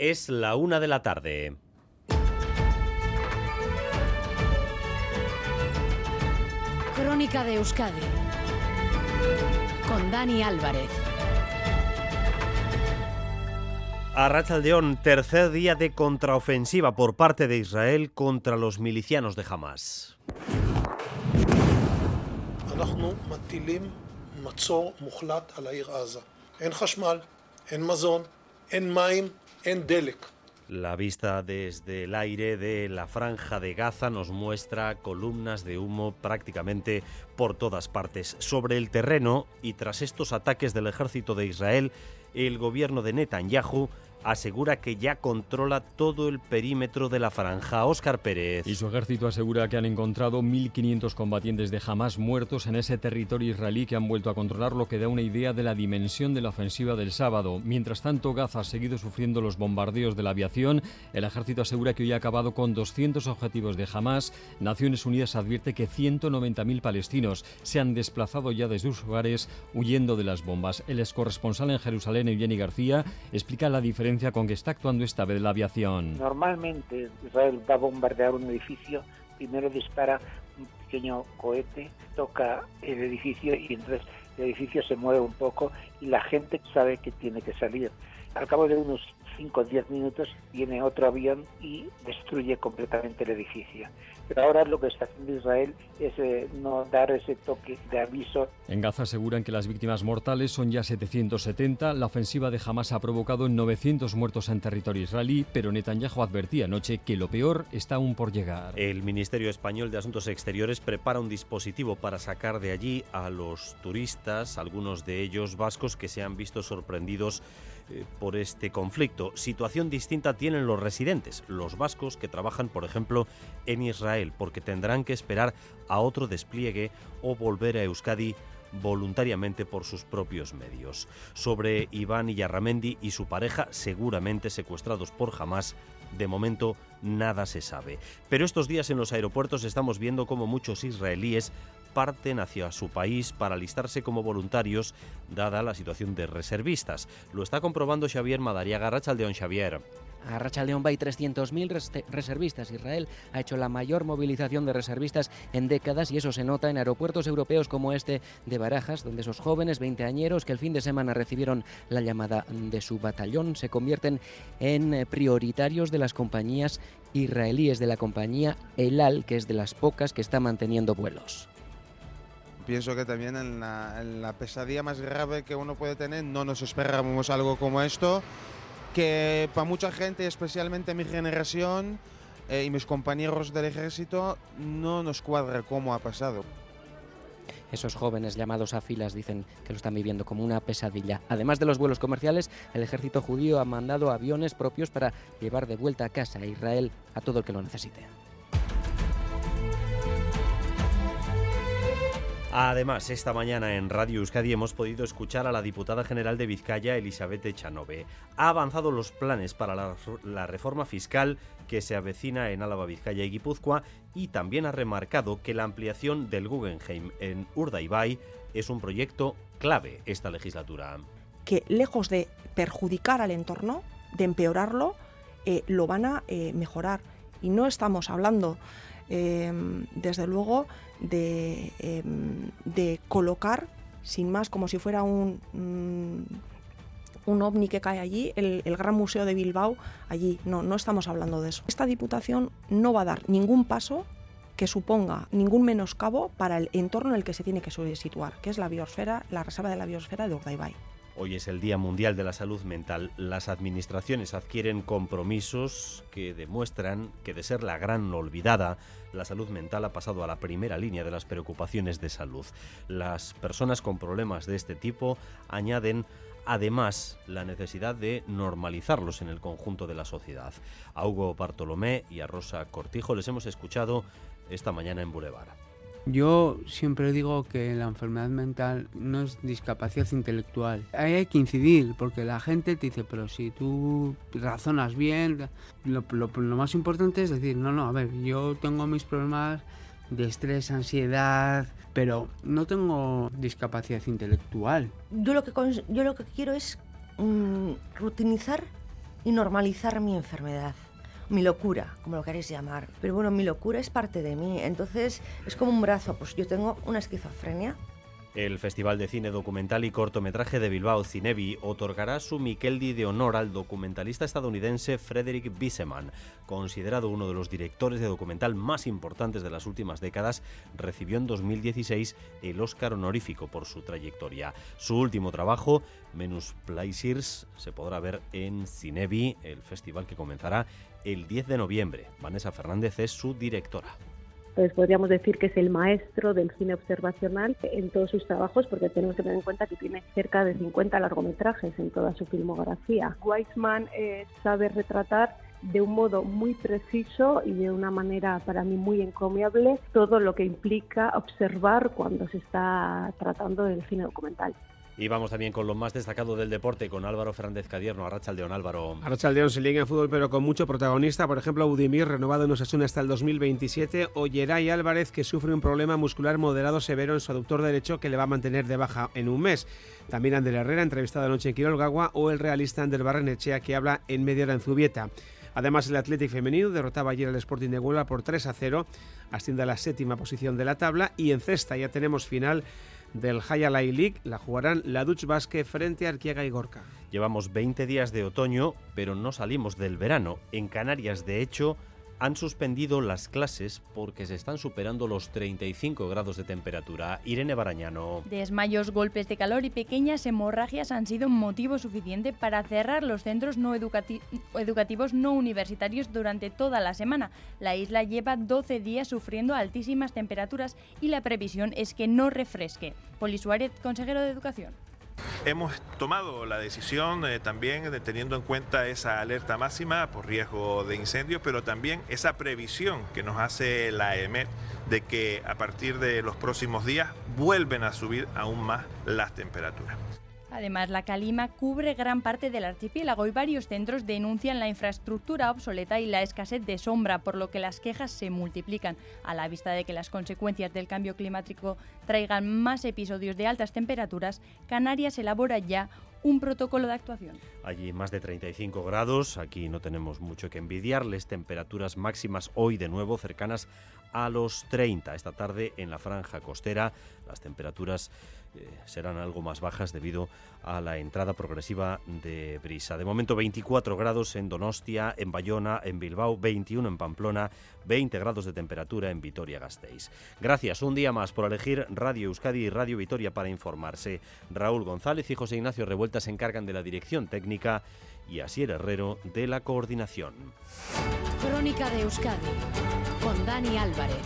Es la una de la tarde. Crónica de Euskadi con Dani Álvarez. A Rachaldeón, tercer día de contraofensiva por parte de Israel contra los milicianos de Hamas en La vista desde el aire de la franja de Gaza nos muestra columnas de humo prácticamente por todas partes. Sobre el terreno y tras estos ataques del ejército de Israel, el gobierno de Netanyahu asegura que ya controla todo el perímetro de la franja. Óscar Pérez. Y su ejército asegura que han encontrado 1.500 combatientes de Hamas muertos en ese territorio israelí que han vuelto a controlar, lo que da una idea de la dimensión de la ofensiva del sábado. Mientras tanto, Gaza ha seguido sufriendo los bombardeos de la aviación. El ejército asegura que hoy ha acabado con 200 objetivos de Hamas. Naciones Unidas advierte que 190.000 palestinos se han desplazado ya de sus hogares huyendo de las bombas. El ex corresponsal en Jerusalén, Eugeni García, explica la diferencia con que está actuando esta vez la aviación. Normalmente Israel va a bombardear un edificio, primero dispara un pequeño cohete, toca el edificio y entonces el edificio se mueve un poco y la gente sabe que tiene que salir. Al cabo de unos 5 o 10 minutos viene otro avión y destruye completamente el edificio. Pero ahora lo que está haciendo Israel es eh, no dar ese toque de aviso. En Gaza aseguran que las víctimas mortales son ya 770. La ofensiva de Hamas ha provocado 900 muertos en territorio israelí, pero Netanyahu advertía anoche que lo peor está aún por llegar. El Ministerio Español de Asuntos Exteriores prepara un dispositivo para sacar de allí a los turistas, algunos de ellos vascos, que se han visto sorprendidos eh, por este conflicto. Situación distinta tienen los residentes, los vascos que trabajan, por ejemplo, en Israel, porque tendrán que esperar a otro despliegue o volver a Euskadi voluntariamente por sus propios medios. Sobre Iván Yarramendi y su pareja, seguramente secuestrados por Hamas, de momento nada se sabe. Pero estos días en los aeropuertos estamos viendo cómo muchos israelíes parten hacia su país para alistarse como voluntarios, dada la situación de reservistas. Lo está comprobando Xavier Madariaga, Rachaldeón Xavier. A Rachaldeón hay 300.000 reservistas. Israel ha hecho la mayor movilización de reservistas en décadas y eso se nota en aeropuertos europeos como este de Barajas, donde esos jóvenes veinteañeros que el fin de semana recibieron la llamada de su batallón se convierten en eh, prioritarios de las compañías israelíes de la compañía Elal, que es de las pocas que está manteniendo vuelos pienso que también en la, pesadilla más grave que uno puede tener no nos esperamos algo como esto, que para mucha gente, especialmente mi generación eh, y mis compañeros del ejército, no nos cuadra cómo ha pasado. Esos jóvenes llamados a filas dicen que lo están viviendo como una pesadilla. Además de los vuelos comerciales, el ejército judío ha mandado aviones propios para llevar de vuelta a casa a Israel a todo el que lo necesite. Además, esta mañana en Radio Euskadi hemos podido escuchar a la diputada general de Vizcaya, Elizabeth Echanove. Ha avanzado los planes para la, reforma fiscal que se avecina en Álava, Vizcaya y Guipúzcoa y también ha remarcado que la ampliación del Guggenheim en Urdaibai es un proyecto clave esta legislatura. Que lejos de perjudicar al entorno, de empeorarlo, eh, lo van a eh, mejorar. Y no estamos hablando Em, desde luego, em, de, colocar, sin más, como si fuera un, mm, un ovni que cae allí, el, Gran Museo de Bilbao allí. No, no estamos hablando de eso. Esta Diputación no va a dar ningún paso que suponga ningún menoscabo para el entorno en el que se tiene que situar, que es la biosfera, la reserva de la biosfera de Urdaibai. Hoy es el Día Mundial de la Salud Mental. Las administraciones adquieren compromisos que demuestran que de ser la gran olvidada, la salud mental ha pasado a la primera línea de las preocupaciones de salud. Las personas con problemas de este tipo añaden además la necesidad de normalizarlos en el conjunto de la sociedad. A Hugo Bartolomé y a Rosa Cortijo les hemos escuchado esta mañana en Boulevard. Yo siempre digo que la enfermedad mental no es discapacidad intelectual. Hay que incidir, porque la gente te dice, pero si tú razonas bien, lo, más importante es decir, no, no, a ver, yo tengo mis problemas de estrés, ansiedad, pero no tengo discapacidad intelectual. Yo lo que, yo lo que quiero es mm, rutinizar y normalizar mi enfermedad mi locura, como lo queréis llamar. Pero bueno, mi locura es parte de mí, entonces es como un brazo, pues yo tengo una esquizofrenia. El Festival de Cine Documental y Cortometraje de Bilbao, Cinebi, otorgará su Mikeldi de honor al documentalista estadounidense Frederick Bisseman. Considerado uno de los directores de documental más importantes de las últimas décadas, recibió en 2016 el Oscar honorífico por su trayectoria. Su último trabajo, Menus Plaisirs, se podrá ver en Cinebi, el festival que comenzará el 10 de noviembre. Vanessa Fernández es su directora. Pues podríamos decir que es el maestro del cine observacional en todos sus trabajos, porque tenemos que tener en cuenta que tiene cerca de 50 largometrajes en toda su filmografía. Weisman eh, sabe retratar de un modo muy preciso y de una manera para mí muy encomiable todo lo que implica observar cuando se está tratando del cine documental. Y vamos también con lo más destacado del deporte, con Álvaro Fernández Cadierno, Arrachaldeón, Álvaro. Arrachaldeón se liga en fútbol, pero con mucho protagonista. Por ejemplo, Udimir, renovado en Osasuna hasta el 2027. O Yeray Álvarez, que sufre un problema muscular moderado severo en su aductor derecho que le va a mantener de baja en un mes. También Ander Herrera, entrevistado anoche en Quirol Gagua, o el realista Ander Barrenechea, que habla en media hora en Zubieta. Además, el Athletic femenino derrotaba ayer al Sporting de Huelva por 3 a 0, asciende a la séptima posición de la tabla y en cesta ya tenemos final del Hayalay League la jugarán la Dutch Basque frente a Arquiaga y Gorka. Llevamos 20 días de otoño, pero no salimos del verano. En Canarias, de hecho, han suspendido las clases porque se están superando los 35 grados de temperatura. Irene Barañano. Desmayos, golpes de calor y pequeñas hemorragias han sido motivo suficiente para cerrar los centros no educativos no universitarios durante toda la semana. La isla lleva 12 días sufriendo altísimas temperaturas y la previsión es que no refresque. Poli Suárez, consejero de Educación. Hemos tomado la decisión eh, también de teniendo en cuenta esa alerta máxima por riesgo de incendio, pero también esa previsión que nos hace la EMET de que a partir de los próximos días vuelven a subir aún más las temperaturas. Además, la calima cubre gran parte del archipiélago y varios centros denuncian la infraestructura obsoleta y la escasez de sombra, por lo que las quejas se multiplican. A la vista de que las consecuencias del cambio climático traigan más episodios de altas temperaturas, Canarias elabora ya un protocolo de actuación. Allí más de 35 grados, aquí no tenemos mucho que envidiarles, temperaturas máximas hoy de nuevo cercanas a los 30. Esta tarde en la franja costera las temperaturas eh, serán algo más bajas debido a la entrada progresiva de brisa. De momento 24 grados en Donostia, en Bayona, en Bilbao, 21 en Pamplona, 20 grados de temperatura en Vitoria-Gasteiz. Gracias un día más por elegir Radio Euskadi y Radio Vitoria para informarse. Raúl González y José Ignacio Revuelta se encargan de la dirección técnica y Asier Herrero de la coordinación. Crónica de Euskadi con Dani Álvarez.